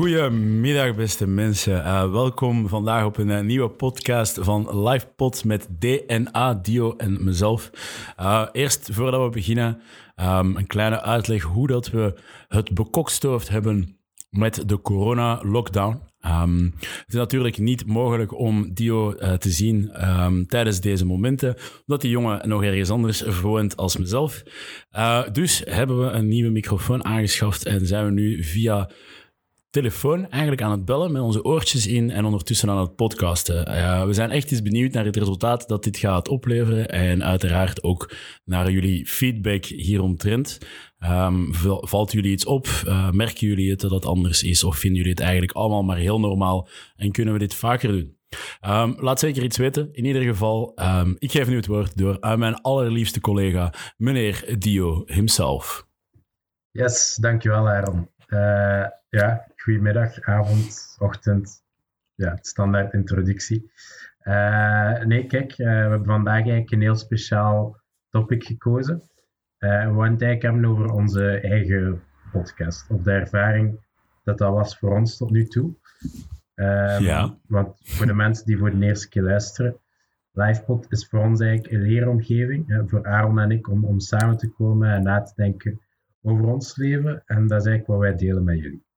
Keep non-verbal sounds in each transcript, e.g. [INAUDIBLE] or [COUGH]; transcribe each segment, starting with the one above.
Goedemiddag, beste mensen. Uh, welkom vandaag op een uh, nieuwe podcast van LivePod met DNA, Dio en mezelf. Uh, eerst, voordat we beginnen, um, een kleine uitleg hoe dat we het bekokstoofd hebben met de corona-lockdown. Um, het is natuurlijk niet mogelijk om Dio te zien um, tijdens deze momenten, omdat die jongen nog ergens anders woont als mezelf. Dus hebben we een nieuwe microfoon aangeschaft en zijn we nu via telefoon eigenlijk aan het bellen met onze oortjes in en ondertussen aan het podcasten. We zijn echt eens benieuwd naar het resultaat dat dit gaat opleveren en uiteraard ook naar jullie feedback hieromtrent. Um, valt jullie iets op? Uh, merken jullie het dat het anders is? Of vinden jullie het eigenlijk allemaal maar heel normaal en kunnen we dit vaker doen? Um, laat zeker iets weten. In ieder geval, um, ik geef nu het woord door aan mijn allerliefste collega, meneer Dio himself. Yes, dankjewel Aaron. Uh, ja, goedemiddag, avond, ochtend. Ja, standaard introductie. Uh, nee, kijk, uh, we hebben vandaag eigenlijk een heel speciaal topic gekozen. Uh, we gaan het eigenlijk hebben over onze eigen podcast. Of de ervaring dat dat was voor ons tot nu toe. Um, ja. Want voor de mensen die voor de eerste keer luisteren, LivePod is voor ons eigenlijk een leeromgeving. Hè, voor Aaron en ik om, om samen te komen en na te denken over ons leven. En dat is eigenlijk wat wij delen met jullie.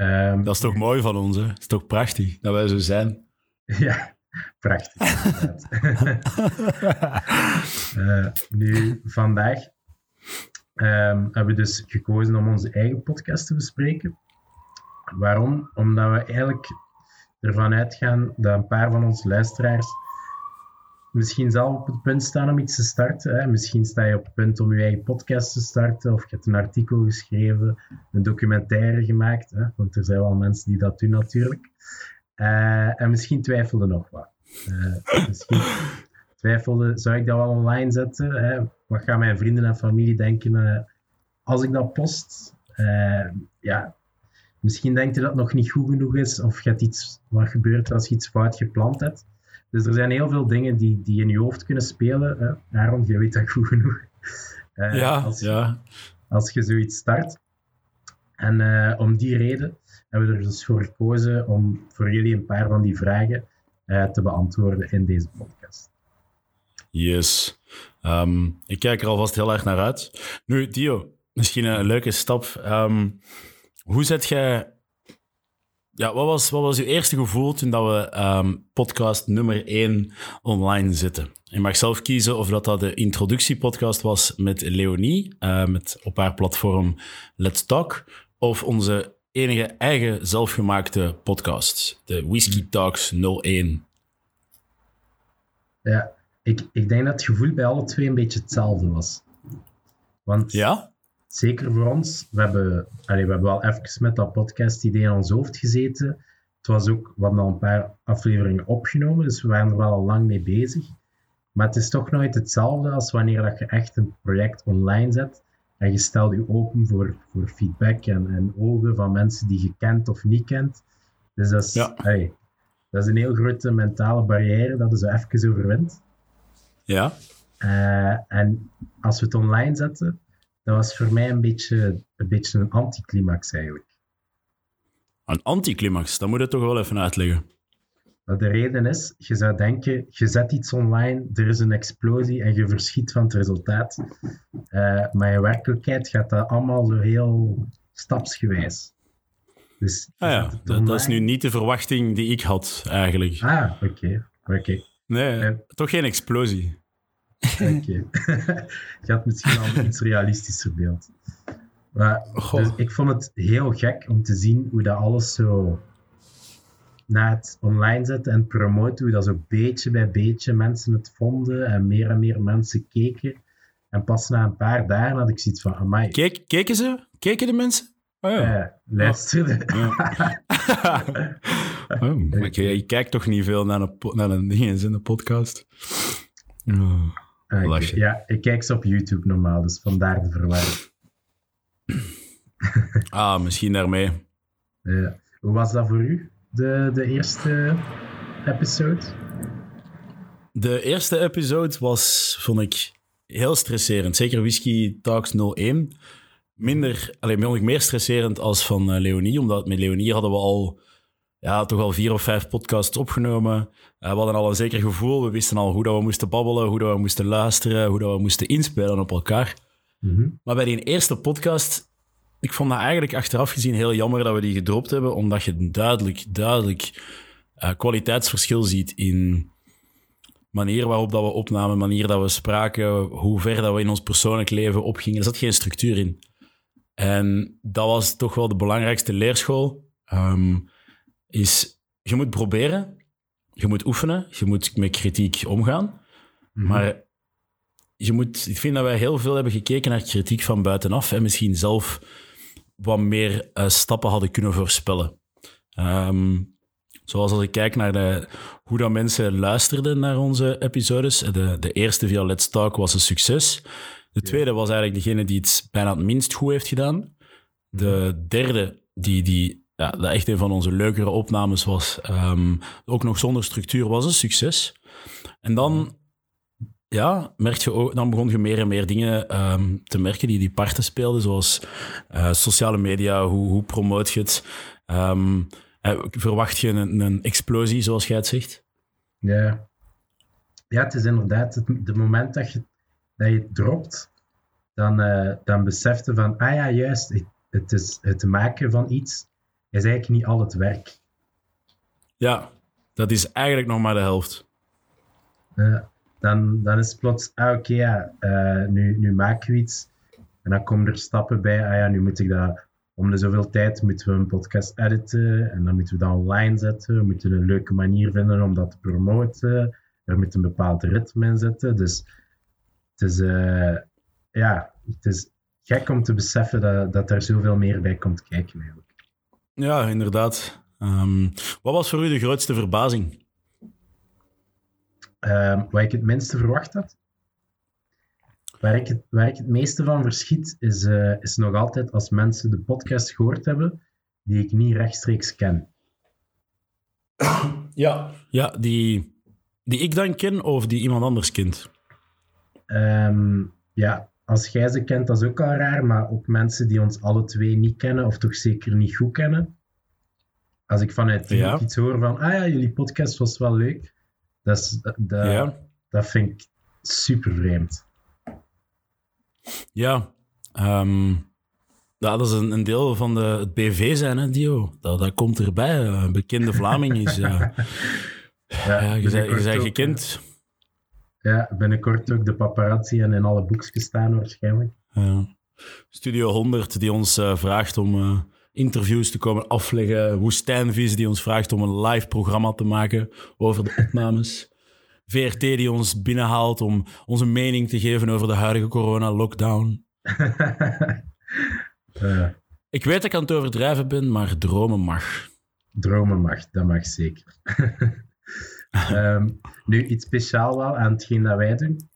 Um, dat is toch mooi van ons, hè? Dat is toch prachtig dat wij zo zijn? [LAUGHS] Ja, prachtig. uh, [LAUGHS] nu, vandaag um, hebben we dus gekozen om onze eigen podcast te bespreken. Waarom? Omdat we eigenlijk ervan uitgaan dat een paar van onze luisteraars misschien zelf op het punt staan om iets te starten. Hè. Misschien sta je op het punt om je eigen podcast te starten, of je hebt een artikel geschreven, een documentaire gemaakt, hè. want er zijn wel mensen die dat doen natuurlijk. Uh, en misschien twijfelde nog wat. Uh, misschien twijfelde, zou ik dat wel online zetten? Hè? Wat gaan mijn vrienden en familie denken uh, als ik dat post? ja, misschien denkt je dat het nog niet goed genoeg is, of hebt iets, wat gebeurt als je iets fout gepland hebt. Dus er zijn heel veel dingen die, die in je hoofd kunnen spelen. Hè? Aaron, je weet dat goed genoeg. Uh, ja, als, ja. Als je zoiets start. En uh, om die reden hebben we er dus voor gekozen om voor jullie een paar van die vragen uh, te beantwoorden in deze podcast. Yes. Um, ik kijk er alvast heel erg naar uit. Nu, Dio, misschien een leuke stap. Um, hoe zet jij ja, wat was, wat was uw eerste gevoel toen dat we um, podcast nummer 1 online zetten? Je mag zelf kiezen of dat, dat de introductiepodcast was met Leonie, uh, met op haar platform Let's Talk, of onze enige eigen zelfgemaakte podcast, de Whiskey Talks 01. Ja, ik, ik denk dat het gevoel bij alle twee een beetje hetzelfde was. Want ja? Zeker voor ons. We hebben, we hebben wel even met dat podcast-idee in ons hoofd gezeten. Het was ook, we hadden al een paar afleveringen opgenomen, dus we waren er wel al lang mee bezig. Maar het is toch nooit hetzelfde als wanneer dat je echt een project online zet en je stelt je open voor, voor feedback en, en ogen van mensen die je kent of niet kent. Dus dat is, ja. dat is een heel grote mentale barrière dat je zo even overwint. Ja. Uh, en als we het online zetten, dat was voor mij een beetje een, beetje een anticlimax eigenlijk. Een anticlimax, dat moet je toch wel even uitleggen. de reden is, je zou denken, je zet iets online, er is een explosie en je verschiet van het resultaat. Uh, maar in werkelijkheid gaat dat allemaal zo heel stapsgewijs. Dus ah ja, dat, dat, is nu niet de verwachting die ik had, eigenlijk. Ah, oké. oké. Nee, uh, toch geen explosie. Oké. [LAUGHS] je had misschien al een iets realistischer beeld. Maar, dus ik vond het heel gek om te zien hoe dat alles zo na het online zetten en promoten, hoe dat zo beetje bij beetje mensen het vonden en meer en meer mensen keken. En pas na een paar dagen had ik zoiets van, amai. Kijk, keken ze? Keken de mensen? Oh ja. Uh, luisterden. Oh. [LAUGHS] oh, okay. Je kijkt toch niet veel naar een, naar een in de podcast? Oh. Ah, ja, ik kijk ze op YouTube normaal, dus vandaar de verwarring. [LAUGHS] ah, misschien daarmee. Ja. Hoe was dat voor u, de, de eerste episode? De eerste episode was, vond ik, heel stresserend. Zeker Whisky Talks 01. minder, alleen vond ik meer stresserend als van uh, Leonie, omdat met Leonie hadden we al ja, toch al vier of vijf podcasts opgenomen. Uh, we hadden al een zeker gevoel. We wisten al hoe dat we moesten babbelen, hoe dat we moesten luisteren, hoe dat we moesten inspelen op elkaar. Mhm. Maar bij die eerste podcast, ik vond dat eigenlijk achteraf gezien heel jammer dat we die gedropt hebben, omdat je duidelijk, duidelijk uh, kwaliteitsverschil ziet in manier waarop dat we opnamen, manier dat we spraken, hoe ver dat we in ons persoonlijk leven opgingen. Er zat geen structuur in. En dat was toch wel de belangrijkste leerschool. Ehm, is, je moet proberen, je moet oefenen, je moet met kritiek omgaan. Mhm. Maar je moet, ik vind dat wij heel veel hebben gekeken naar kritiek van buitenaf en misschien zelf wat meer uh, stappen hadden kunnen voorspellen. Ehm, zoals als ik kijk naar de, hoe dat mensen luisterden naar onze episodes. De, de eerste via Let's Talk was een succes. De tweede was eigenlijk degene die het bijna het minst goed heeft gedaan. De derde, die, die ja, dat echt een van onze leukere opnames was, ehm, ook nog zonder structuur, was een succes. En dan, ja, merk je ook, dan begon je meer en meer dingen ehm, te merken die die parten speelden, zoals eh, sociale media, hoe, hoe promoot je het? Ehm, eh, verwacht je een, een explosie, zoals jij het zegt? Ja. Ja, het is inderdaad het moment dat je, dat je het dropt, dan, uh, dan besef je van, ah ja, juist, het is het maken van iets is eigenlijk niet al het werk. Ja, dat is eigenlijk nog maar de helft. Uh, dan, dan is het plots, ah oké, ja, uh, nu, nu maken we iets. En dan komen er stappen bij, ah ja, nu moet ik dat, om de zoveel tijd moeten we een podcast editen. En dan moeten we dat online zetten. We moeten een leuke manier vinden om dat te promoten. Er moet een bepaald ritme in zitten. Dus het is, uh, ja, het is gek om te beseffen dat, dat er zoveel meer bij komt kijken eigenlijk. Ja, inderdaad. Um, wat was voor u de grootste verbazing? Um, wat ik het minste verwacht had? Waar ik het, waar ik het meeste van verschiet, is, uh, is nog altijd als mensen de podcast gehoord hebben die ik niet rechtstreeks ken. Ja. Ja, die, die ik dan ken of die iemand anders kent? Um, ja, als jij ze kent, dat is ook al raar, maar ook mensen die ons alle twee niet kennen, of toch zeker niet goed kennen. Als ik vanuit die Ja. iets hoor van, ah ja, jullie podcast was wel leuk, dat, is, dat, Ja. dat vind ik super vreemd. Ja. ehm, ja, dat is een, een deel van de, het BV zijn, hè, Dio. Dat, dat komt erbij. Een bekende Vlaming is... eh, [LAUGHS] ja, je zei- je zei gekend. Ja, binnenkort ook de paparazzi en in alle boekjes staan waarschijnlijk. Ja. Studio 100 die ons eh, vraagt om eh, interviews te komen afleggen. Woestijnvis die ons vraagt om een live programma te maken over de opnames. [LAUGHS] VRT die ons binnenhaalt om onze mening te geven over de huidige corona-lockdown. [LAUGHS] Ik weet dat ik aan het overdrijven ben, maar dromen mag. dromen mag, dat mag zeker. [LAUGHS] [LAUGHS] Ehm, nu, iets speciaal wel aan hetgeen dat wij doen,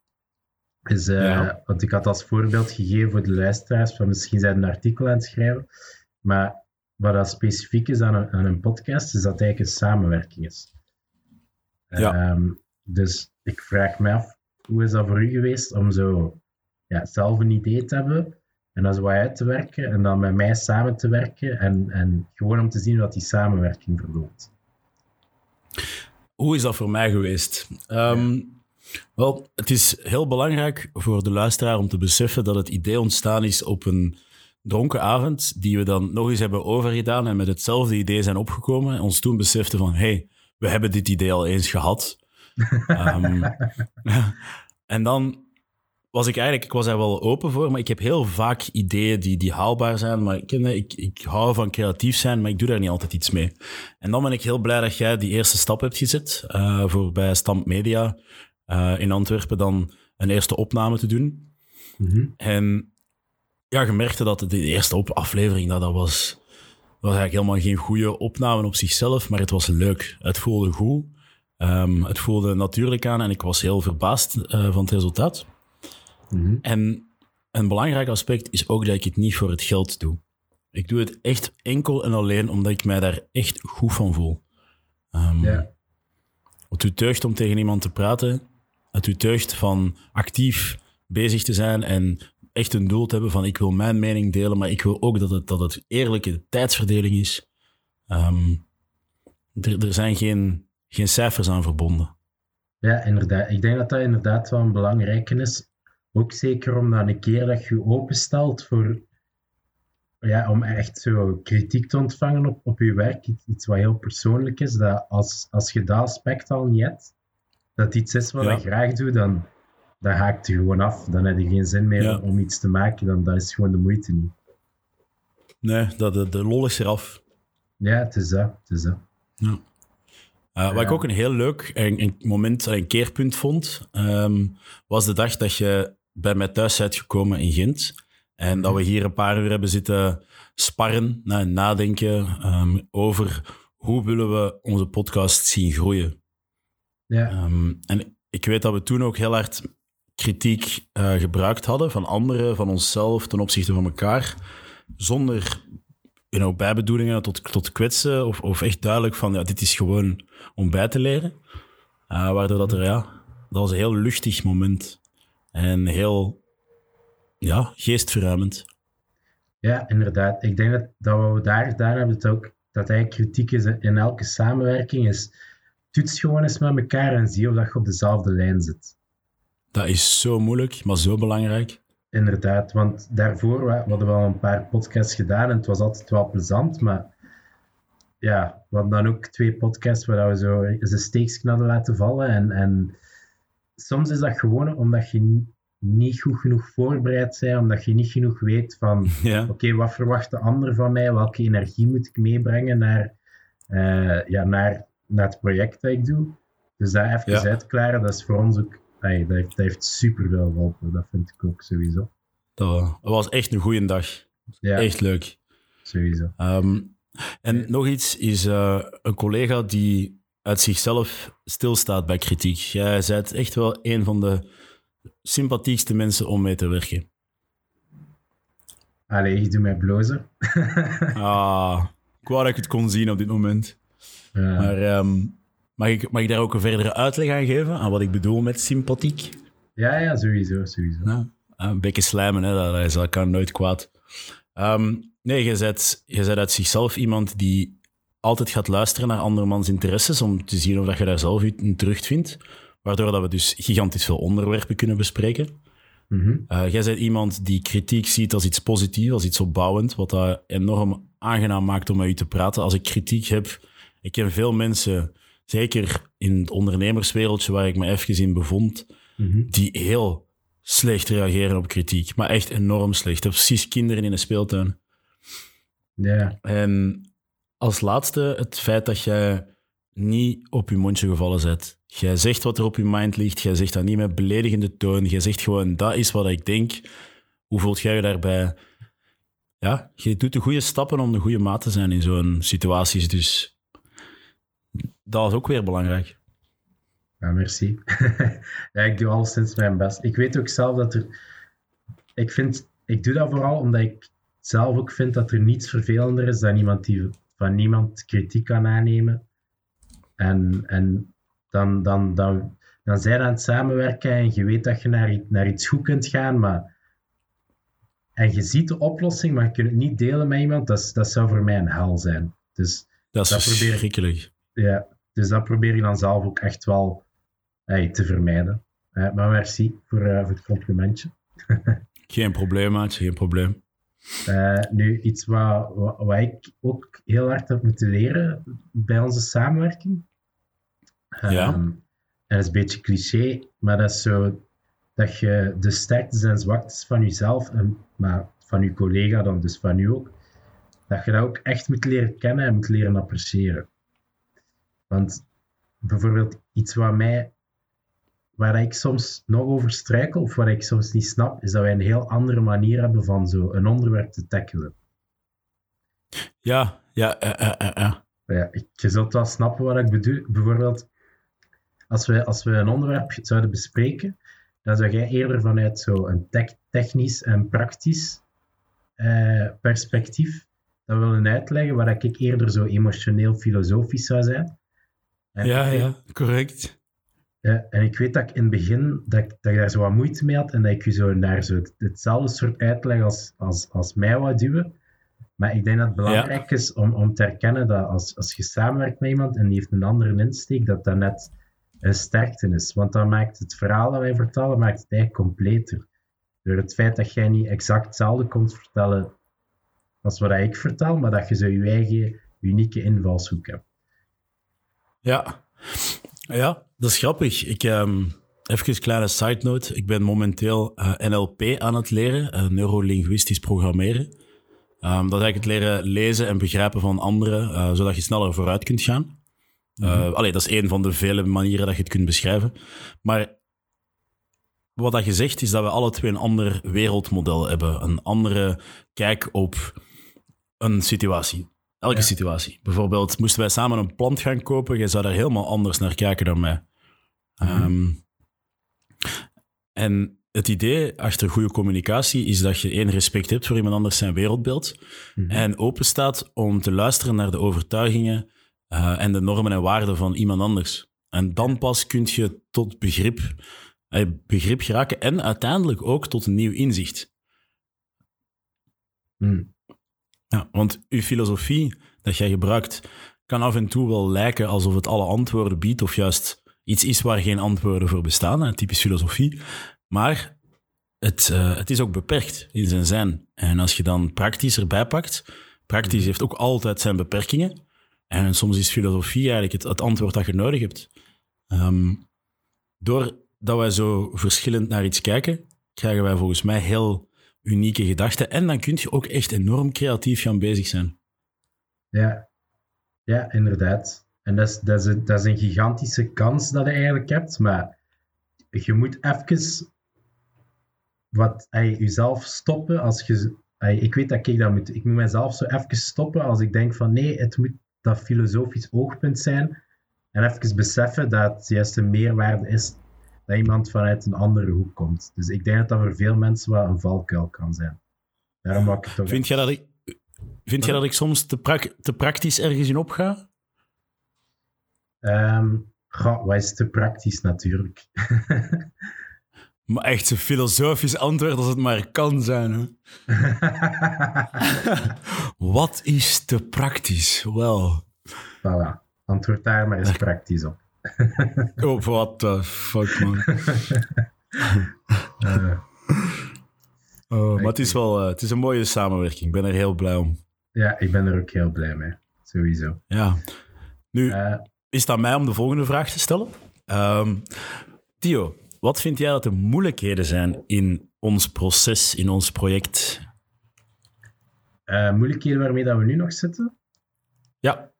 is, eh, Ja. want ik had als voorbeeld gegeven voor de luisteraars, van misschien zijn een artikel aan het schrijven, maar wat dat specifiek is aan een, aan een podcast, is dat het eigenlijk een samenwerking is. Ja. Ehm, dus ik vraag me af, hoe is dat voor u geweest om zo ja, zelf een idee te hebben en dat zo uit te werken en dan met mij samen te werken en, en gewoon om te zien wat die samenwerking verloopt? Hoe is dat voor mij geweest? Ehm, Wel, het is heel belangrijk voor de luisteraar om te beseffen dat het idee ontstaan is op een dronken avond, die we dan nog eens hebben overgedaan en met hetzelfde idee zijn opgekomen. En ons toen beseften van, hey, we hebben dit idee al eens gehad. [LAUGHS] Ehm, [LAUGHS] en dan was ik eigenlijk, ik was daar wel open voor, maar ik heb heel vaak ideeën die, die haalbaar zijn. Maar ik, ik, ik hou van creatief zijn, maar ik doe daar niet altijd iets mee. En dan ben ik heel blij dat jij die eerste stap hebt gezet eh, voor bij Stamp Media eh, in Antwerpen dan een eerste opname te doen. Mhm. En ja, je merkte dat de eerste op aflevering, dat, dat was, was eigenlijk helemaal geen goede opname op zichzelf, maar het was leuk. Het voelde goed. Ehm, het voelde natuurlijk aan en ik was heel verbaasd eh, van het resultaat. Mhm. En een belangrijk aspect is ook dat ik het niet voor het geld doe. Ik doe het echt enkel en alleen omdat ik mij daar echt goed van voel. Ehm, Ja. Het u teugt om tegen iemand te praten. Het u teugt van actief bezig te zijn en echt een doel te hebben van ik wil mijn mening delen, maar ik wil ook dat het, dat het eerlijke tijdsverdeling is. Ehm, er, er zijn geen, geen cijfers aan verbonden. Ja, inderdaad. Ik denk dat dat inderdaad wel een belangrijke is. Ook zeker omdat een keer dat je je openstelt voor... Ja, om echt zo kritiek te ontvangen op, op je werk, iets wat heel persoonlijk is, dat als, als je dat aspect al niet hebt, dat iets is wat Ja. je graag doet, dan, dan haakt je gewoon af. Dan heb je geen zin meer Ja. om iets te maken, dan dat is gewoon de moeite niet. Nee, dat, de, de lol is eraf. Ja, het is dat. Het is dat. Uh, wat ik ook een heel leuk een, een moment, een keerpunt vond, ehm, was de dag dat je bij mij thuis bent gekomen in Gent. En dat we hier een paar uur hebben zitten sparren, na- nadenken ehm, over hoe willen we onze podcast zien groeien. Ja, Ehm, en ik weet dat we toen ook heel hard kritiek eh, gebruikt hadden van anderen, van onszelf, ten opzichte van elkaar, zonder you know, bijbedoelingen tot, tot kwetsen of, of echt duidelijk van ja, dit is gewoon om bij te leren. Eh, waardoor dat er, ja, dat was een heel luchtig moment en heel ja, geestverruimend. Ja, inderdaad. Ik denk dat, dat we daar gedaan hebben, dat, ook, dat eigenlijk kritiek is in elke samenwerking is, toets gewoon eens met elkaar en zie of dat je op dezelfde lijn zit. Dat is zo moeilijk, maar zo belangrijk. Inderdaad, want daarvoor we, we hadden wel een paar podcasts gedaan en het was altijd wel plezant, maar ja, we hadden dan ook twee podcasts waar we zo eens een steekje hadden laten vallen en, en soms is dat gewoon omdat je ni- niet goed genoeg voorbereid bent, omdat je niet genoeg weet van [LAUGHS] Ja, oké, wat verwacht de ander van mij? Welke energie moet ik meebrengen naar, eh, ja, naar, naar het project dat ik doe? Dus dat even Ja. uitklaren, dat is voor ons ook, ey, dat, heeft, dat heeft super veel geholpen. Dat vind ik ook sowieso. dat, dat was echt een goede dag. Ja, Echt leuk. sowieso. Ehm, en nog iets is eh, een collega die uit zichzelf stilstaat bij kritiek. Jij bent echt wel een van de sympathiekste mensen om mee te werken. Allee, je doet mij blozen. [LAUGHS] Ah, ik wou dat ik het kon zien op dit moment. Ja. Maar ehm, mag, ik, mag ik daar ook een verdere uitleg aan geven? Aan wat ik bedoel met sympathiek? ja, ja, sowieso, sowieso. Ja, een beetje slijmen, hè, dat, dat kan nooit kwaad. Ehm, nee, je bent, je bent uit zichzelf iemand die altijd gaat luisteren naar andermans interesses om te zien of dat je daar zelf in terugvindt. Waardoor dat we dus gigantisch veel onderwerpen kunnen bespreken. Mhm. Eh, jij bent iemand die kritiek ziet als iets positiefs, als iets opbouwend, wat dat enorm aangenaam maakt om met u te praten. Als ik kritiek heb, ik ken veel mensen, zeker in het ondernemerswereldje waar ik me even in bevond, Mhm. die heel slecht reageren op kritiek. Maar echt enorm slecht. Je precies kinderen in een speeltuin. Ja, En als laatste het feit dat jij niet op je mondje gevallen bent. Jij zegt wat er op je mind ligt. Jij zegt dat niet met beledigende toon. Jij zegt gewoon, dat is wat ik denk. Hoe voelt jij je daarbij? Ja, je doet de goede stappen om de goede maat te zijn in zo'n situaties. Dus dat is ook weer belangrijk. ja merci. [LAUGHS] ja, ik doe al sinds mijn best. Ik weet ook zelf dat er... Ik, vind, ik doe dat vooral omdat ik zelf ook vind dat er niets vervelender is dan iemand die van niemand kritiek kan aannemen. En, en dan, dan, dan, dan zijn we aan het samenwerken en je weet dat je naar, naar iets goed kunt gaan, maar... En je ziet de oplossing, maar je kunt het niet delen met iemand. Dat, dat zou voor mij een hel zijn. Dus Dat is Dat probeer ja, dus dat probeer ik dan zelf ook echt wel hey, te vermijden. Maar merci voor, eh, voor het complimentje. [LAUGHS] Geen probleem, maatje, geen probleem. Eh, nu, iets wat, wat, wat ik ook heel hard heb moeten leren bij onze samenwerking. Ja. Ehm, en dat is een beetje cliché, maar dat is zo dat je de sterktes en zwaktes van jezelf, en, maar van je collega dan dus van u ook, dat je dat ook echt moet leren kennen en moet leren appreciëren. Want bijvoorbeeld iets wat mij, waar ik soms nog over struikel, of wat ik soms niet snap, is dat wij een heel andere manier hebben van zo een onderwerp te tackelen. Ja, ja, ja, ja, ja, ja. Ja, je zult wel snappen wat ik bedoel. Bijvoorbeeld, als we, als we een onderwerp zouden bespreken, dan zou jij eerder vanuit zo een tech- technisch en praktisch eh, perspectief dat willen uitleggen, waar ik eerder zo emotioneel filosofisch zou zijn. En Ja, ja, correct. Ja, en ik weet dat ik in het begin dat ik, dat ik daar zo wat moeite mee had en dat ik je zo naar zo het- hetzelfde soort uitleg als, als, als mij wou duwen. Maar ik denk dat het belangrijk is om, om te herkennen dat als, als je samenwerkt met iemand en die heeft een andere insteek, dat dat net een sterkte is. Want dan maakt het verhaal dat wij vertellen, maakt het eigenlijk completer. Door het feit dat jij niet exact hetzelfde komt vertellen als wat ik vertel, maar dat je zo je eigen unieke invalshoek hebt. Ja. ja, dat is grappig. Ik, ehm, even een kleine side note. Ik ben momenteel eh, NLP aan het leren, eh, neurolinguistisch programmeren. Ehm, dat is eigenlijk het leren lezen en begrijpen van anderen, eh, zodat je sneller vooruit kunt gaan. Eh, allee, dat is een van de vele manieren dat je het kunt beschrijven. Maar wat dat je zegt, is dat we alle twee een ander wereldmodel hebben. Een andere kijk op een situatie. Elke Ja. situatie. Bijvoorbeeld, moesten wij samen een plant gaan kopen, jij zou daar helemaal anders naar kijken dan mij. Ehm, en het idee achter goede communicatie is dat je één respect hebt voor iemand anders zijn wereldbeeld Mhm. en open staat om te luisteren naar de overtuigingen eh, en de normen en waarden van iemand anders. En dan pas kun je tot begrip, eh, begrip geraken en uiteindelijk ook tot een nieuw inzicht. Hmm. Ja, want uw filosofie dat jij gebruikt kan af en toe wel lijken alsof het alle antwoorden biedt of juist iets is waar geen antwoorden voor bestaan, een typisch filosofie. Maar het, eh, het is ook beperkt in zijn zijn. En als je dan praktisch erbij pakt, praktisch heeft ook altijd zijn beperkingen. En soms is filosofie eigenlijk het, het antwoord dat je nodig hebt. Ehm, doordat wij zo verschillend naar iets kijken, krijgen wij volgens mij heel unieke gedachten. En dan kun je ook echt enorm creatief gaan bezig zijn. Ja, ja inderdaad. En dat is, dat, is een, dat is een gigantische kans dat je eigenlijk hebt, maar je moet even wat, ey, jezelf stoppen als je... ey, ik weet dat ik dat moet... Ik moet mezelf zo even stoppen als ik denk van nee, het moet dat filosofisch oogpunt zijn. En even beseffen dat het juist een meerwaarde is dat iemand vanuit een andere hoek komt. Dus ik denk dat dat voor veel mensen wel een valkuil kan zijn. Daarom ik het toch... Vind jij dat ik, vind jij dat ik soms te, te praktisch ergens in opga? Goh, wat is te praktisch natuurlijk. [LAUGHS] Maar echt een filosofisch antwoord als het maar kan zijn. Hè? [LAUGHS] Wat is te praktisch? Wel. voilà. Antwoord daar maar eens praktisch op. [LAUGHS] Oh, what the fuck, man. Eh, Oh, maar het is wel eh, het is een mooie samenwerking. Ik ben er heel blij om. ja, ik ben er ook heel blij mee. Sowieso. Ja. Nu, Eh, is het aan mij om de volgende vraag te stellen. Ehm Theo, wat vind jij dat de moeilijkheden zijn in ons proces, in ons project? eh, moeilijkheden waarmee dat we nu nog zitten? Ja,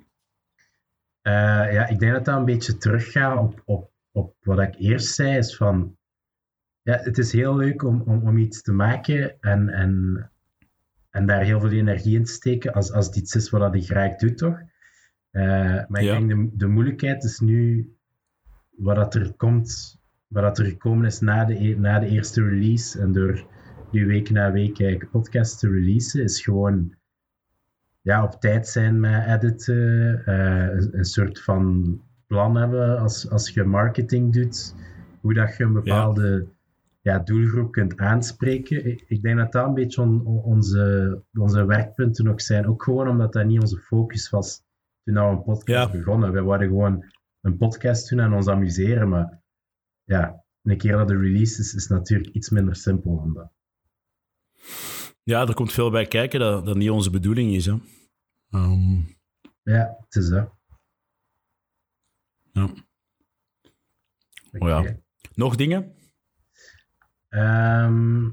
Eh, ja, ik denk dat dat een beetje teruggaat op, op, op wat ik eerst zei. Is van, ja, het is heel leuk om, om, om iets te maken en, en, en daar heel veel energie in te steken als, als het iets is wat dat je graag doet, toch? Eh, maar ik Ja. denk de, de moeilijkheid is nu wat dat er komt, wat dat er gekomen is na de, e- na de eerste release en door nu week na week eigenlijk podcast te releasen, is gewoon ja, op tijd zijn met editen, eh, een, een soort van plan hebben als, als je marketing doet, hoe dat je een bepaalde ja. doelgroep kunt aanspreken. Ik, ik denk dat dat een beetje on- on- onze, onze werkpunten ook zijn, ook gewoon omdat dat niet onze focus was toen we een podcast Ja. begonnen. Wij wilden gewoon een podcast doen en ons amuseren, maar ja, een keer dat de release is, is natuurlijk iets minder simpel dan dat. ja, er komt veel bij kijken dat, dat niet onze bedoeling is. Hè. Ehm, Ja, het is dat. ja. Oh ja. Nog dingen? Ehm,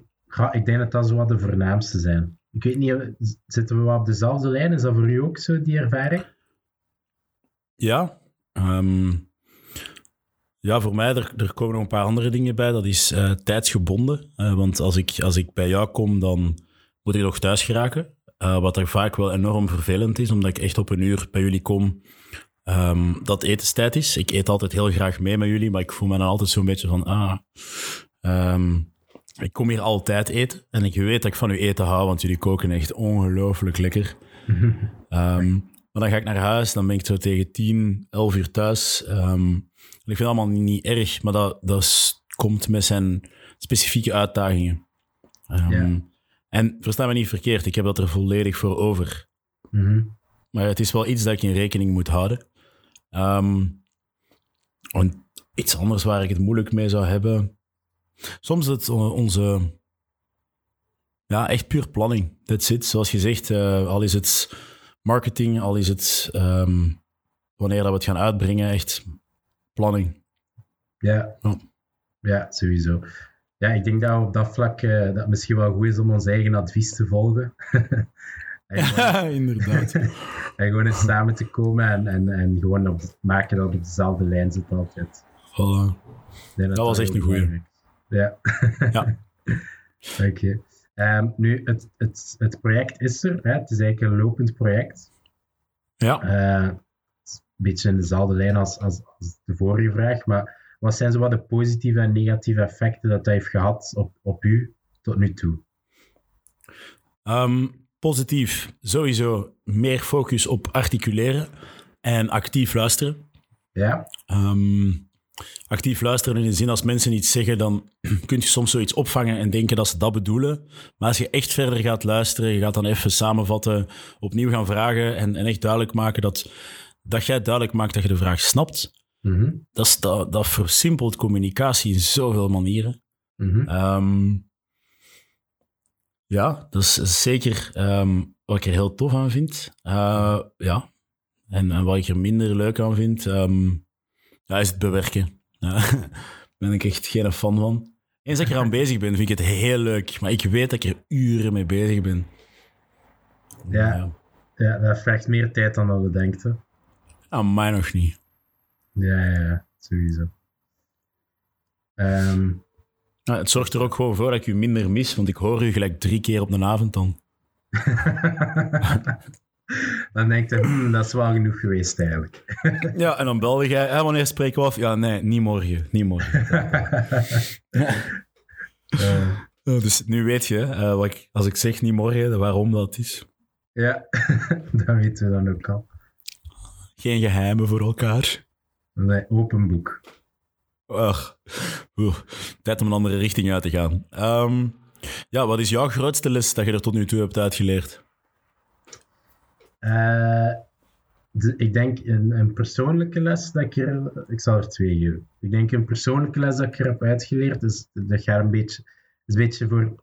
ik denk dat dat zo wat de voornaamste zijn. Ik weet niet, zitten we wat op dezelfde lijn? Is dat voor u ook zo, die ervaring? Ja. Ehm, ja, voor mij, er, er komen nog een paar andere dingen bij. Dat is eh, tijdsgebonden. Eh, want als ik, als ik bij jou kom, dan moet ik nog thuis geraken. Eh, wat er vaak wel enorm vervelend is, omdat ik echt op een uur bij jullie kom ehm, dat etenstijd is. Ik eet altijd heel graag mee met jullie, maar ik voel me dan altijd zo'n beetje van... Ah, ehm, ik kom hier altijd eten en ik weet dat ik van uw eten hou, want jullie koken echt ongelooflijk lekker. [LAUGHS] Ehm, Maar dan ga ik naar huis, dan ben ik zo tegen 10, 11 uur thuis. Ehm, ik vind het allemaal niet, erg, maar dat, dat komt met zijn specifieke uitdagingen. Ja. En versta me niet verkeerd, ik heb dat er volledig voor over. Mhm. Maar het is wel iets dat ik in rekening moet houden. Ehm, en iets anders waar ik het moeilijk mee zou hebben. Soms is het on- onze. Ja, echt puur planning. That's it. Zoals je zegt, eh, al is het marketing, al is het ehm, wanneer dat we het gaan uitbrengen, echt planning. Ja. Ja. ja, sowieso. Ja, ik denk dat op dat vlak eh, dat het misschien wel goed is om ons eigen advies te volgen. [LAUGHS] en, gewoon, [LAUGHS] inderdaad. [LAUGHS] en gewoon eens samen te komen en, en, en gewoon op, maken dat het op dezelfde lijn zit altijd. Voilà. Dat was echt een goeie. belangrijk. Ja. Ja. Oké. Ehm, nu, het, het, het project is er. Hè? Het is eigenlijk een lopend project. Ja. Eh, een beetje in dezelfde lijn als, als, als de vorige vraag. Maar wat zijn zo wat de positieve en negatieve effecten dat dat heeft gehad op, op u tot nu toe? Ehm, positief, sowieso meer focus op articuleren en actief luisteren. Ja? Ehm, actief luisteren in de zin als mensen iets zeggen, dan [CLEARS THROAT] kun je soms zoiets opvangen en denken dat ze dat bedoelen. Maar als je echt verder gaat luisteren, je gaat dan even samenvatten, opnieuw gaan vragen en, en echt duidelijk maken dat, dat jij duidelijk maakt dat je de vraag snapt. Mhm. Dat, is, dat, dat versimpelt communicatie in zoveel manieren. Mhm. Ehm, ja, dat is zeker ehm, wat ik er heel tof aan vind. Eh, ja. En, en wat ik er minder leuk aan vind, ehm, ja, is het bewerken. Ja, Daar [LAUGHS] ben ik echt geen fan van. Eens dat ik eraan bezig ben, vind ik het heel leuk. Maar ik weet dat ik er uren mee bezig ben. Ja. ja, dat vraagt meer tijd dan dat we denken. Aan mij nog niet. Ja, ja, ja, sowieso. Ehm, Ja, het zorgt er ook gewoon voor dat ik u minder mis, want ik hoor u gelijk drie keer op de avond dan. [LAUGHS] dan denk je, hmm, dat is wel genoeg geweest eigenlijk. Ja, en dan belde jij, "Hé, wanneer spreken we af? Ja, nee, niet morgen, niet morgen. [LAUGHS] Dus nu weet je, eh, wat ik, als ik zeg niet morgen, waarom dat is. ja, [LAUGHS] dat weten we dan ook al. Geen geheimen voor elkaar. Nee, open boek. Ach, oeh, tijd om een andere richting uit te gaan. Ehm, ja, wat is jouw grootste les dat je er tot nu toe hebt uitgeleerd? Eh, de- ik denk een, een persoonlijke les dat ik er... Ik zal er twee geven. Ik denk een persoonlijke les dat ik er heb uitgeleerd, is, dat gaat een beetje, is een beetje voor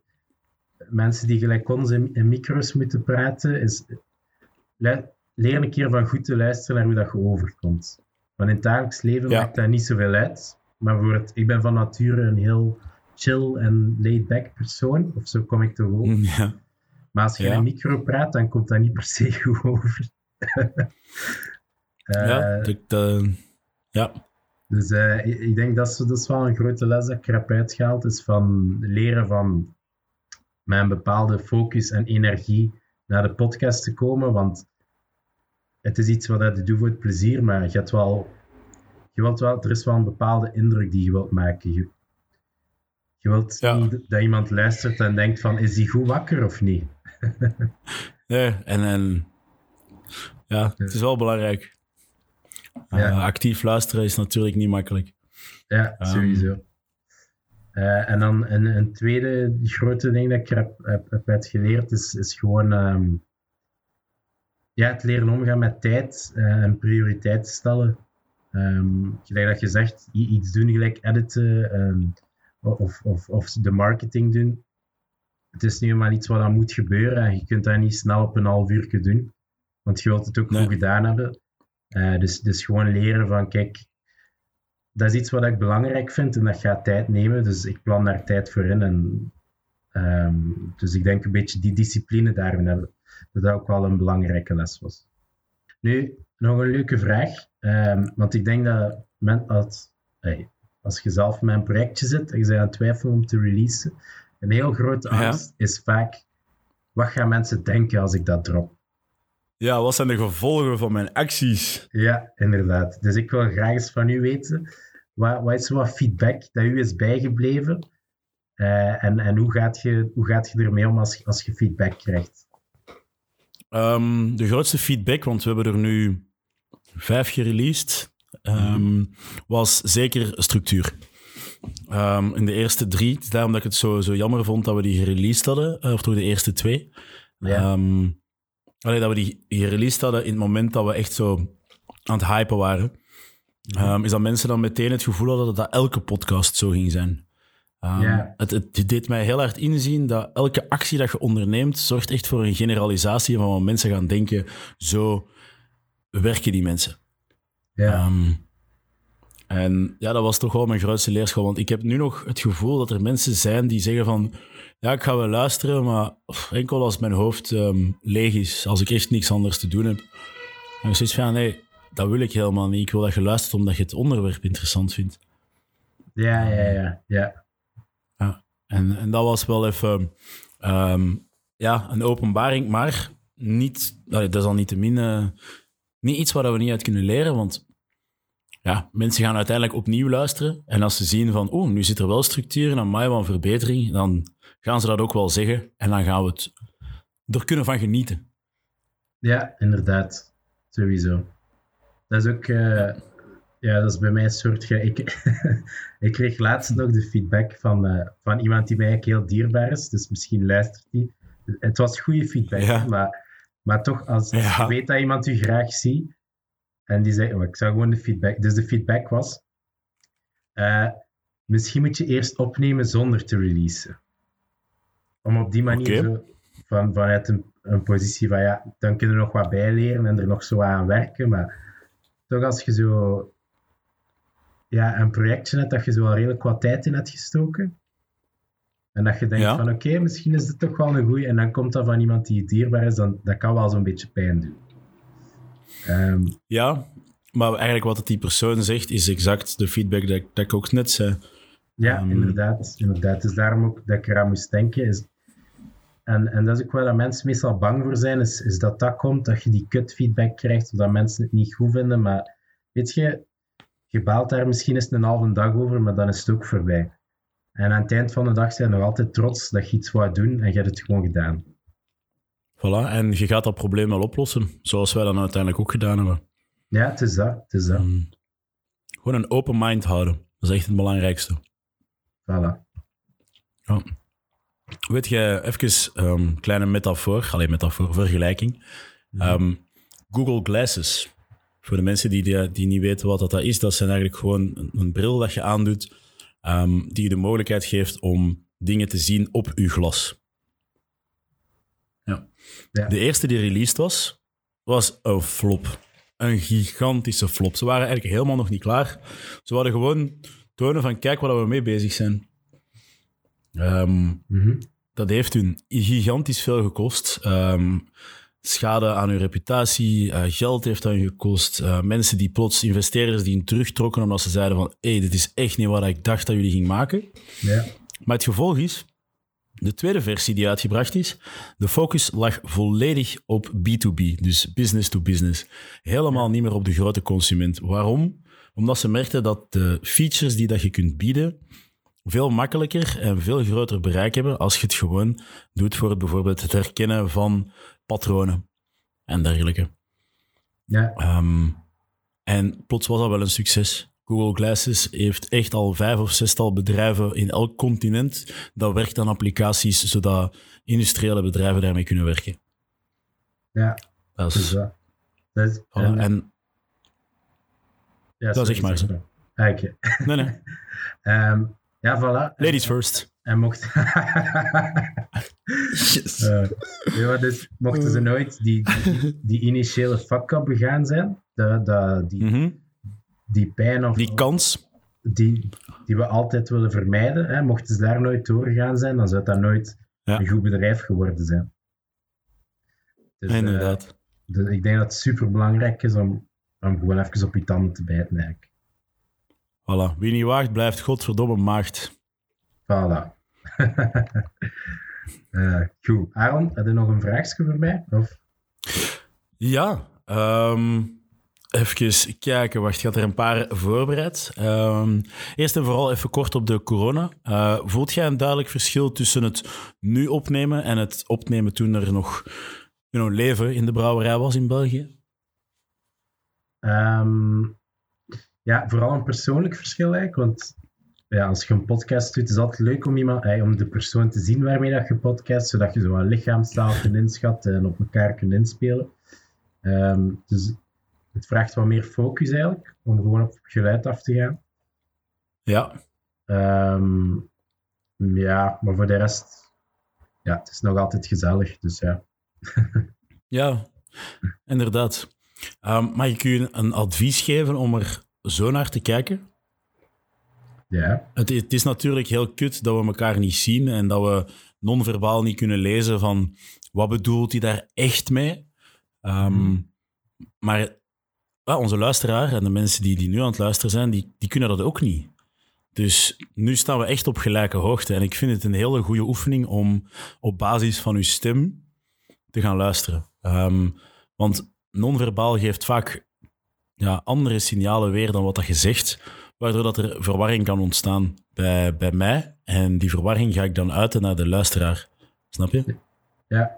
mensen die gelijk ons in, in micro's moeten praten, is leer een keer van goed te luisteren naar hoe dat je overkomt. Want in het dagelijks leven Ja. maakt dat niet zoveel uit. Maar voor het, ik ben van nature een heel chill en laid-back persoon, of zo kom ik toch over. [LAUGHS] Ja, Maar als je Ja. in een micro praat, dan komt dat niet per se [LAUGHS] goed over. [LAUGHS] Eh, ja, dat- dat- ja. Dus eh, ik, ik denk dat is, dat is wel een grote les dat ik er heb uitgehaald. Is van leren van met een bepaalde focus en energie naar de podcast te komen. Want het is iets wat je doet voor het plezier, maar je hebt wel, je wilt wel, er is wel een bepaalde indruk die je wilt maken. Je, je wilt Ja. niet dat iemand luistert en denkt van, is die goed wakker of niet? [LAUGHS] Nee, en, en ja, het is wel belangrijk. Eh, Ja. actief luisteren is natuurlijk niet makkelijk. Ja, Ehm. sowieso. Eh, en dan een, een tweede grote ding dat ik heb, heb, heb uitgeleerd is, is gewoon ehm, ja, het leren omgaan met tijd eh, en prioriteit stellen. Ehm gelijk dat je zegt, iets doen, gelijk editen of, of, of de marketing doen. Het is nu eenmaal iets wat dan moet gebeuren en je kunt dat niet snel op een half uur doen. Want je wilt het ook Nee. goed gedaan hebben. Eh, dus, dus gewoon leren van, kijk, dat is iets wat ik belangrijk vind en dat gaat tijd nemen. Dus ik plan daar tijd voor in. En, ehm, dus ik denk een beetje die discipline daarin hebben. Dat dat ook wel een belangrijke les was. Nu, nog een leuke vraag. Ehm, want ik denk dat men, als, hey, als je zelf met een projectje zit en je bent aan het twijfelen om te releasen, een heel grote Ja. angst is vaak, wat gaan mensen denken als ik dat drop? Ja, wat zijn de gevolgen van mijn acties? Ja, inderdaad. Dus ik wil graag eens van u weten, wat, wat is wat feedback dat u is bijgebleven? Eh, en en hoe, gaat je, hoe gaat je ermee om als, als je feedback krijgt? Ehm, de grootste feedback, want we hebben er nu vijf gereleased, ehm, was zeker structuur. Ehm, in de eerste drie, het is daarom dat ik het zo, zo jammer vond dat we die gereleased hadden, eh, of toch de eerste twee. Ja. Ehm, allee, dat we die gereleased hadden in het moment dat we echt zo aan het hypen waren. Ehm, is dat mensen dan meteen het gevoel hadden dat dat elke podcast zo ging zijn. Ja. het, het deed mij heel hard inzien dat elke actie dat je onderneemt, zorgt echt voor een generalisatie van wat mensen gaan denken. Zo werken die mensen. Ja. En ja, dat was toch wel mijn grootste leerschool. Want ik heb nu nog het gevoel dat er mensen zijn die zeggen van... Ja, ik ga wel luisteren, maar enkel als mijn hoofd ehm, leeg is. Als ik echt niks anders te doen heb. En ik zoiets van, nee, dat wil ik helemaal niet. Ik wil dat je luistert omdat je het onderwerp interessant vindt. ja, ja, ja, ja. En, en dat was wel even ehm, ja, een openbaring, maar niet, dat is al niet te min, eh, niet iets waar we niet uit kunnen leren, want ja, mensen gaan uiteindelijk opnieuw luisteren en als ze zien van, oh, nu zit er wel structuur en mij wel verbetering, dan gaan ze dat ook wel zeggen en dan gaan we het er kunnen van genieten. Ja, inderdaad. Sowieso. Dat is ook... eh, ja, dat is bij mij een soort... ge- Ik, [LAUGHS] ik kreeg laatst nog de feedback van, eh, van iemand die mij eigenlijk heel dierbaar is. Dus misschien luistert hij. Het was goede feedback, Ja. maar, maar toch, als Ja. je weet dat iemand u graag ziet... En die zei... oh, ik zou gewoon de feedback... Dus de feedback was... eh, misschien moet je eerst opnemen zonder te releasen. Om op die manier zo van, vanuit een, een positie van ja, dan kunnen we nog wat bijleren en er nog zo aan werken. Maar toch als je zo ja, een projectje hebt dat je zo al redelijk wat tijd in hebt gestoken. En dat je denkt Ja. van oké, misschien is het toch wel een goeie. En dan komt dat van iemand die dierbaar is, dan, dat kan wel zo'n beetje pijn doen. Ehm, Ja, maar eigenlijk wat die persoon zegt is exact de feedback dat, ik- dat ik ook net zei. Ja, Ehm. inderdaad, inderdaad. Dus daarom ook dat ik eraan moest denken. Is, en, en dat is ook waar dat mensen meestal bang voor zijn, is, is dat dat komt, dat je die kut feedback krijgt, of dat mensen het niet goed vinden. Maar weet je, je baalt daar misschien eens een halve dag over, maar dan is het ook voorbij. En aan het eind van de dag zijn je nog altijd trots dat je iets wou doen en je hebt het gewoon gedaan. Voilà, en je gaat dat probleem wel oplossen, zoals wij dat nou uiteindelijk ook gedaan hebben. Ja, het is dat. Het is dat. Ehm, gewoon een open mind houden. Dat is echt het belangrijkste. Voilà. Ja. Weet je, even ehm kleine metafoor, alleen metafoor, vergelijking. Ehm, Google Glasses. Voor de mensen die, die, die niet weten wat dat is, dat zijn eigenlijk gewoon een, een bril dat je aandoet, ehm, die je de mogelijkheid geeft om dingen te zien op je glas. Ja. Ja. De eerste die released was, was een flop. Een gigantische flop. Ze waren eigenlijk helemaal nog niet klaar. Ze wilden gewoon tonen van kijk waar we mee bezig zijn. Ehm, Mhm. dat heeft hun gigantisch veel gekost. Ehm, schade aan hun reputatie, eh, geld heeft dat hun gekost. eh, mensen die plots, investeerders die hun terugtrokken omdat ze zeiden van hé, hey, dit is echt niet wat ik dacht dat jullie gingen maken. Ja. Maar het gevolg is, de tweede versie die uitgebracht is, de focus lag volledig op B2B, dus business to business. Helemaal niet meer op de grote consument. Waarom? Omdat ze merkten dat de features die dat je kunt bieden veel makkelijker en veel groter bereik hebben als je het gewoon doet voor het, bijvoorbeeld het herkennen van patronen en dergelijke. Ja. Ehm, en plots was dat wel een succes. Google Glasses heeft echt al vijf of zestal bedrijven in elk continent dat werkt aan applicaties, zodat industriële bedrijven daarmee kunnen werken. ja, Dat is is, dat. Dat is, voilà. en- En, ja, dat zeg maar, zo. Ah, oké. nee, nee. [LAUGHS] Ehm, ja, voilà. Ladies first. En mocht... [LAUGHS] Eh, ja, maar dus mochten ze nooit die, die, die initiële fuck-up begaan zijn, de, de, die, Mhm. Die pijn of Die kans, die, die we altijd willen vermijden, hè, mochten ze daar nooit doorgegaan zijn, dan zou dat nooit Ja. een goed bedrijf geworden zijn. Dus, eh, inderdaad. dus ik denk dat het super belangrijk is om, om gewoon even op je tanden te bijten. Eigenlijk. Voilà. Wie niet waagt, blijft godverdomme maagd. Voilà. [LAUGHS] Eh, goed. Aaron, heb je nog een vraagje voor mij? Of? Ja, ehm, even kijken. Wacht, ik had er een paar voorbereid. Ehm, eerst en vooral even kort op de corona. Eh, voelt jij een duidelijk verschil tussen het nu opnemen en het opnemen toen er nog you know, leven in de brouwerij was in België? Ehm, ja, vooral een persoonlijk verschil eigenlijk. Want ja, als je een podcast doet, is het altijd leuk om, iemand, om de persoon te zien waarmee dat je podcast, zodat je zo wat lichaamstaal kunt inschatten en op elkaar kunt inspelen. Ehm, dus het vraagt wat meer focus eigenlijk, om gewoon op geluid af te gaan. Ja. Ehm, ja, maar voor de rest, ja, het is nog altijd gezellig, dus ja. [LAUGHS] Ja, inderdaad. Ehm, mag ik u een advies geven om er zo naar te kijken? Ja, Het, het is natuurlijk heel kut dat we elkaar niet zien en dat we non-verbaal niet kunnen lezen van wat bedoelt hij daar echt mee. Ehm, Maar ja, onze luisteraar en de mensen die, die nu aan het luisteren zijn, die, die kunnen dat ook niet. Dus nu staan we echt op gelijke hoogte. En ik vind het een hele goede oefening om op basis van uw stem te gaan luisteren. Ehm, want non-verbaal geeft vaak ja, andere signalen weer dan wat dat je zegt, waardoor dat er verwarring kan ontstaan bij, bij mij. En die verwarring ga ik dan uiten naar de luisteraar. Snap je? ja.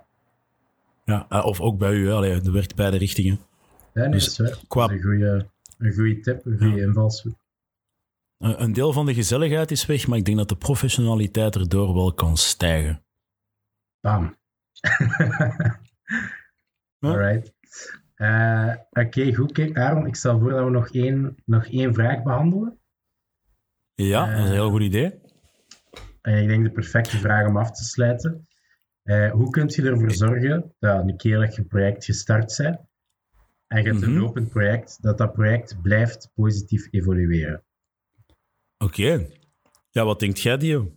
Ja, eh, of ook bij u. hè. Allee, dat werkt beide richtingen. Ja nee, Dus dat is waar. qua- een goede, een goede tip, een goede invalshoek. Een een deel van de gezelligheid is weg, maar ik denk dat de professionaliteit erdoor wel kan stijgen. Bam. [LAUGHS] Alright. Eh, Oké, goed. Kijk, Aaron, ik stel voor dat we nog één, nog één vraag behandelen. Ja, dat is een heel goed idee. Ik denk de perfecte vraag om af te sluiten. Eh, hoe kun je ervoor zorgen dat een keer dat je project gestart bent en je hebt een Mhm. lopend project, dat dat project blijft positief evolueren? Oké. Ja, wat denkt jij, Dio?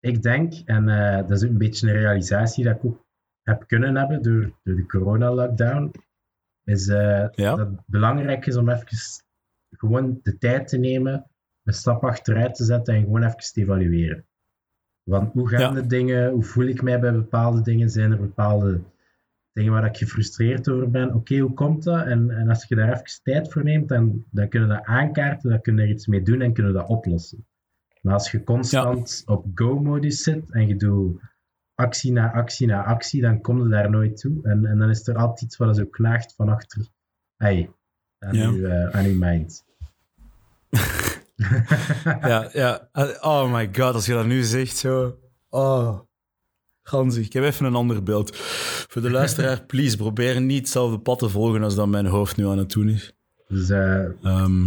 Ik denk, en eh, dat is een beetje een realisatie dat ik ook heb kunnen hebben door, door de corona-lockdown, is eh, Ja. dat het belangrijk is om even gewoon de tijd te nemen, een stap achteruit te zetten en gewoon even te evalueren. Want hoe gaan Ja. de dingen, hoe voel ik mij bij bepaalde dingen, zijn er bepaalde dingen waar ik gefrustreerd over ben, oké, hoe komt dat? En, en als je daar even tijd voor neemt, dan, dan kunnen we dat aankaarten, dan kunnen we er iets mee doen en kunnen we dat oplossen. Maar als je constant op go-modus zit en je doet actie na actie na actie, dan kom je daar nooit toe. En, en dan is er altijd iets wat zo knaagt van achter hey, aan, Ja. aan je mind. [LAUGHS] Ja, ja. Oh my god, als je dat nu zegt, zo. Oh. Ganzig. Ik heb even een ander beeld. Voor de luisteraar, please, probeer niet hetzelfde pad te volgen als dat mijn hoofd nu aan het doen is. Dus eh, Ehm,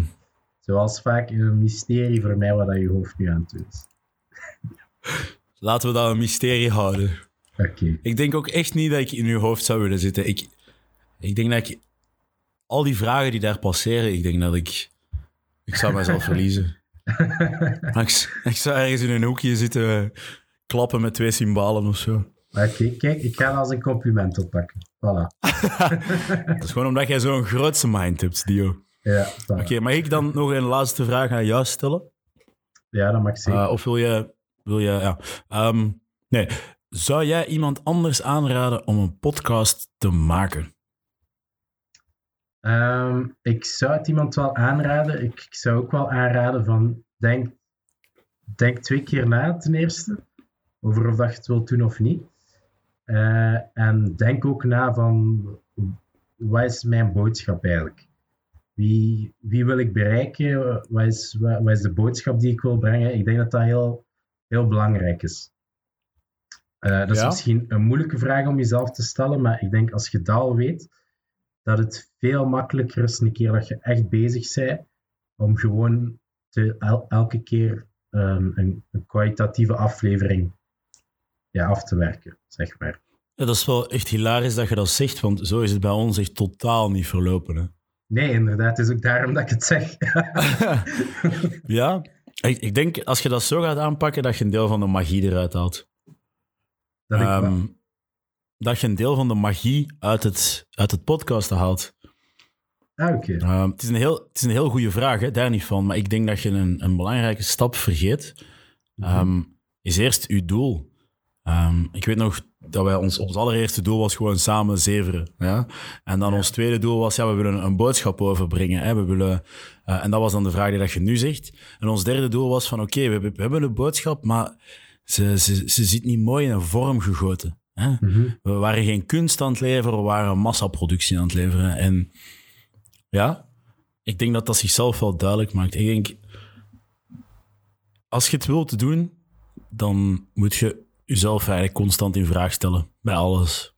zoals vaak een mysterie voor mij wat dat je hoofd nu aan het doen is. [LAUGHS] laten we dat een mysterie houden. Oké. Ik denk ook echt niet dat ik in uw hoofd zou willen zitten. Ik, ik denk dat ik... Al die vragen die daar passeren, ik denk dat ik... Ik zou mezelf [LAUGHS] verliezen. Ik, ik zou ergens in een hoekje zitten klappen met twee cymbalen of zo. Oké, kijk, ik ga dat als een compliment oppakken. Voilà. [LAUGHS] Dat is gewoon omdat jij zo'n grootste mind hebt, Dio. Ja, voilà. Oké, mag ik dan nog een laatste vraag aan jou stellen? ja dat mag zeker. Uh, of wil je... Wil je ja. Ehm, nee. Zou jij iemand anders aanraden om een podcast te maken? Ehm, ik zou het iemand wel aanraden. Ik, ik zou ook wel aanraden van denk, denk twee keer na ten eerste over of dat je het wilt doen of niet. Eh, en denk ook na van wat is mijn boodschap eigenlijk? Wie, wie wil ik bereiken? Wat is, wat, wat is de boodschap die ik wil brengen? Ik denk dat dat heel, heel belangrijk is. Eh, dat is Ja? misschien een moeilijke vraag om jezelf te stellen, maar ik denk als je dat al weet, dat het veel makkelijker is een keer dat je echt bezig bent, om gewoon te, el- elke keer ehm, een, een kwalitatieve aflevering ja, af te werken, zeg maar. Ja, dat is wel echt hilarisch dat je dat zegt, want zo is het bij ons echt totaal niet verlopen. Hè? Nee, inderdaad, het is ook daarom dat ik het zeg. [LAUGHS] Ja, ik, ik denk als je dat zo gaat aanpakken, dat je een deel van de magie eruit haalt. dat Ehm, dat je een deel van de magie uit het, uit het podcasten haalt. Ah, oké. Ehm, het, is een heel, het is een heel goede vraag, hè, daar niet van. Maar ik denk dat je een, een belangrijke stap vergeet. Ehm, is eerst uw doel. Ehm, ik weet nog dat wij ons, ons allereerste doel was gewoon samen zeveren. Ja? En dan ons tweede doel was, ja, we willen een boodschap overbrengen. Hè? We willen, eh, en dat was dan de vraag die dat je nu zegt. En ons derde doel was van, oké, we, hebben- we hebben een boodschap, maar ze, ze, ze zit niet mooi in een vorm gegoten. Hè? Mhm. We waren geen kunst aan het leveren, we waren massaproductie aan het leveren. En ja, ik denk dat dat zichzelf wel duidelijk maakt. Ik denk, als je het wilt doen, dan moet je jezelf eigenlijk constant in vraag stellen bij alles.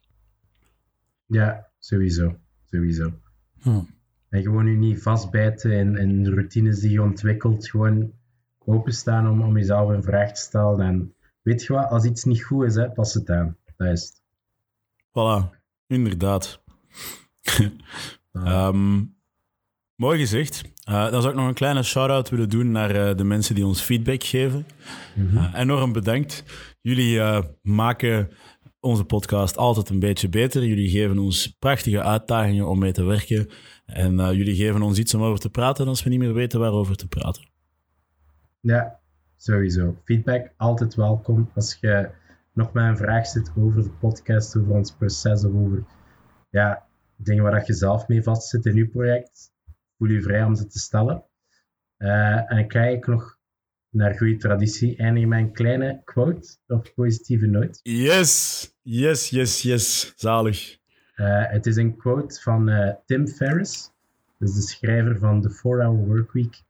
Ja, sowieso. Sowieso. Hm. En gewoon je niet vastbijten in, in routines die je ontwikkelt. Gewoon openstaan om, om jezelf een vraag te stellen. En weet je wat, als iets niet goed is, hè, pas het aan. Dat is het. Voilà, inderdaad. [LAUGHS] Ehm, mooi gezegd. Eh, dan zou ik nog een kleine shout-out willen doen naar eh, de mensen die ons feedback geven. Eh, enorm bedankt. Jullie eh, maken onze podcast altijd een beetje beter. Jullie geven ons prachtige uitdagingen om mee te werken. En eh, jullie geven ons iets om over te praten als we niet meer weten waarover te praten. Ja, sowieso. Feedback altijd welkom. Als je nog maar een vraag zit over de podcast, over ons proces of over ja, dingen waar je zelf mee vastzit in je project, voel je vrij om ze te stellen. Eh, en kijk nog naar goede traditie eindigen met een kleine quote of positieve noot. Yes, yes, yes, yes. Zalig. Eh, het is een quote van eh, Tim Ferriss, dus de schrijver van The 4-Hour Workweek.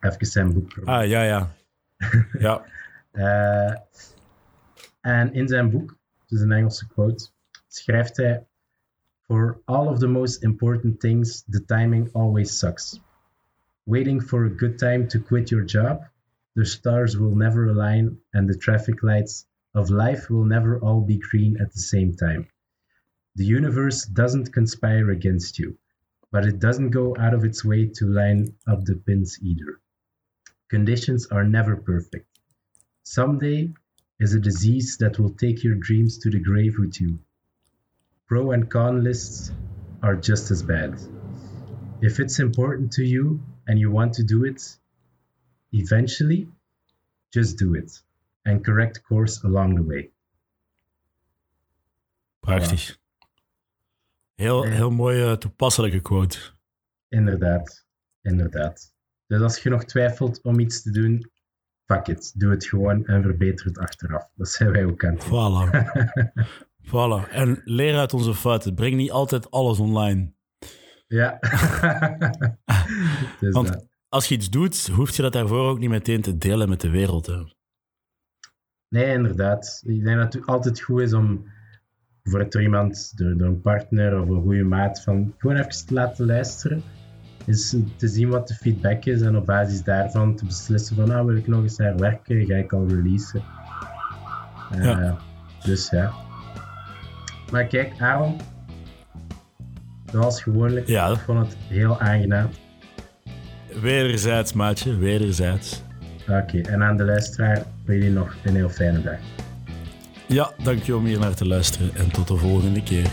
Even zijn boek. Ah, ja, ja. [LAUGHS] Ja, Eh, en in zijn boek, het is een Engelse quote, schrijft hij: For all of the most important things, the timing always sucks. Waiting for a good time to quit your job, the stars will never align and the traffic lights of life will never all be green at the same time. The universe doesn't conspire against you, but it doesn't go out of its way to line up the pins either. Conditions are never perfect. Someday is a disease that will take your dreams to the grave with you. Pro and con lists are just as bad. If it's important to you and you want to do it, eventually, just do it and correct course along the way. prachtig. Heel, heel mooie toepasselijke quote. Inderdaad, inderdaad. Dus als je nog twijfelt om iets te doen, fuck it. Doe het gewoon en verbeter het achteraf. Dat zijn wij ook aan het doen. Voilà. [LAUGHS] voilà. En leer uit onze fouten. Breng niet altijd alles online. Ja. [LAUGHS] [LAUGHS] dus Want dat. Als je iets doet, hoef je dat daarvoor ook niet meteen te delen met de wereld. Hè. Nee, inderdaad. Ik denk dat het altijd goed is om voor het door iemand, door, door een partner of een goede maat, van gewoon even te laten luisteren. Is te zien wat de feedback is en op basis daarvan te beslissen van, nou wil ik nog eens naar werken, ga ik al releasen. Eh, Ja. Dus ja. Maar kijk, Aaron, zoals gewoonlijk, Ja. ik vond het heel aangenaam. Wederzijds, maatje. Wederzijds. Oké, en aan de luisteraar wil jullie nog een heel fijne dag. Ja, dankjewel om hier naar te luisteren. En tot de volgende keer.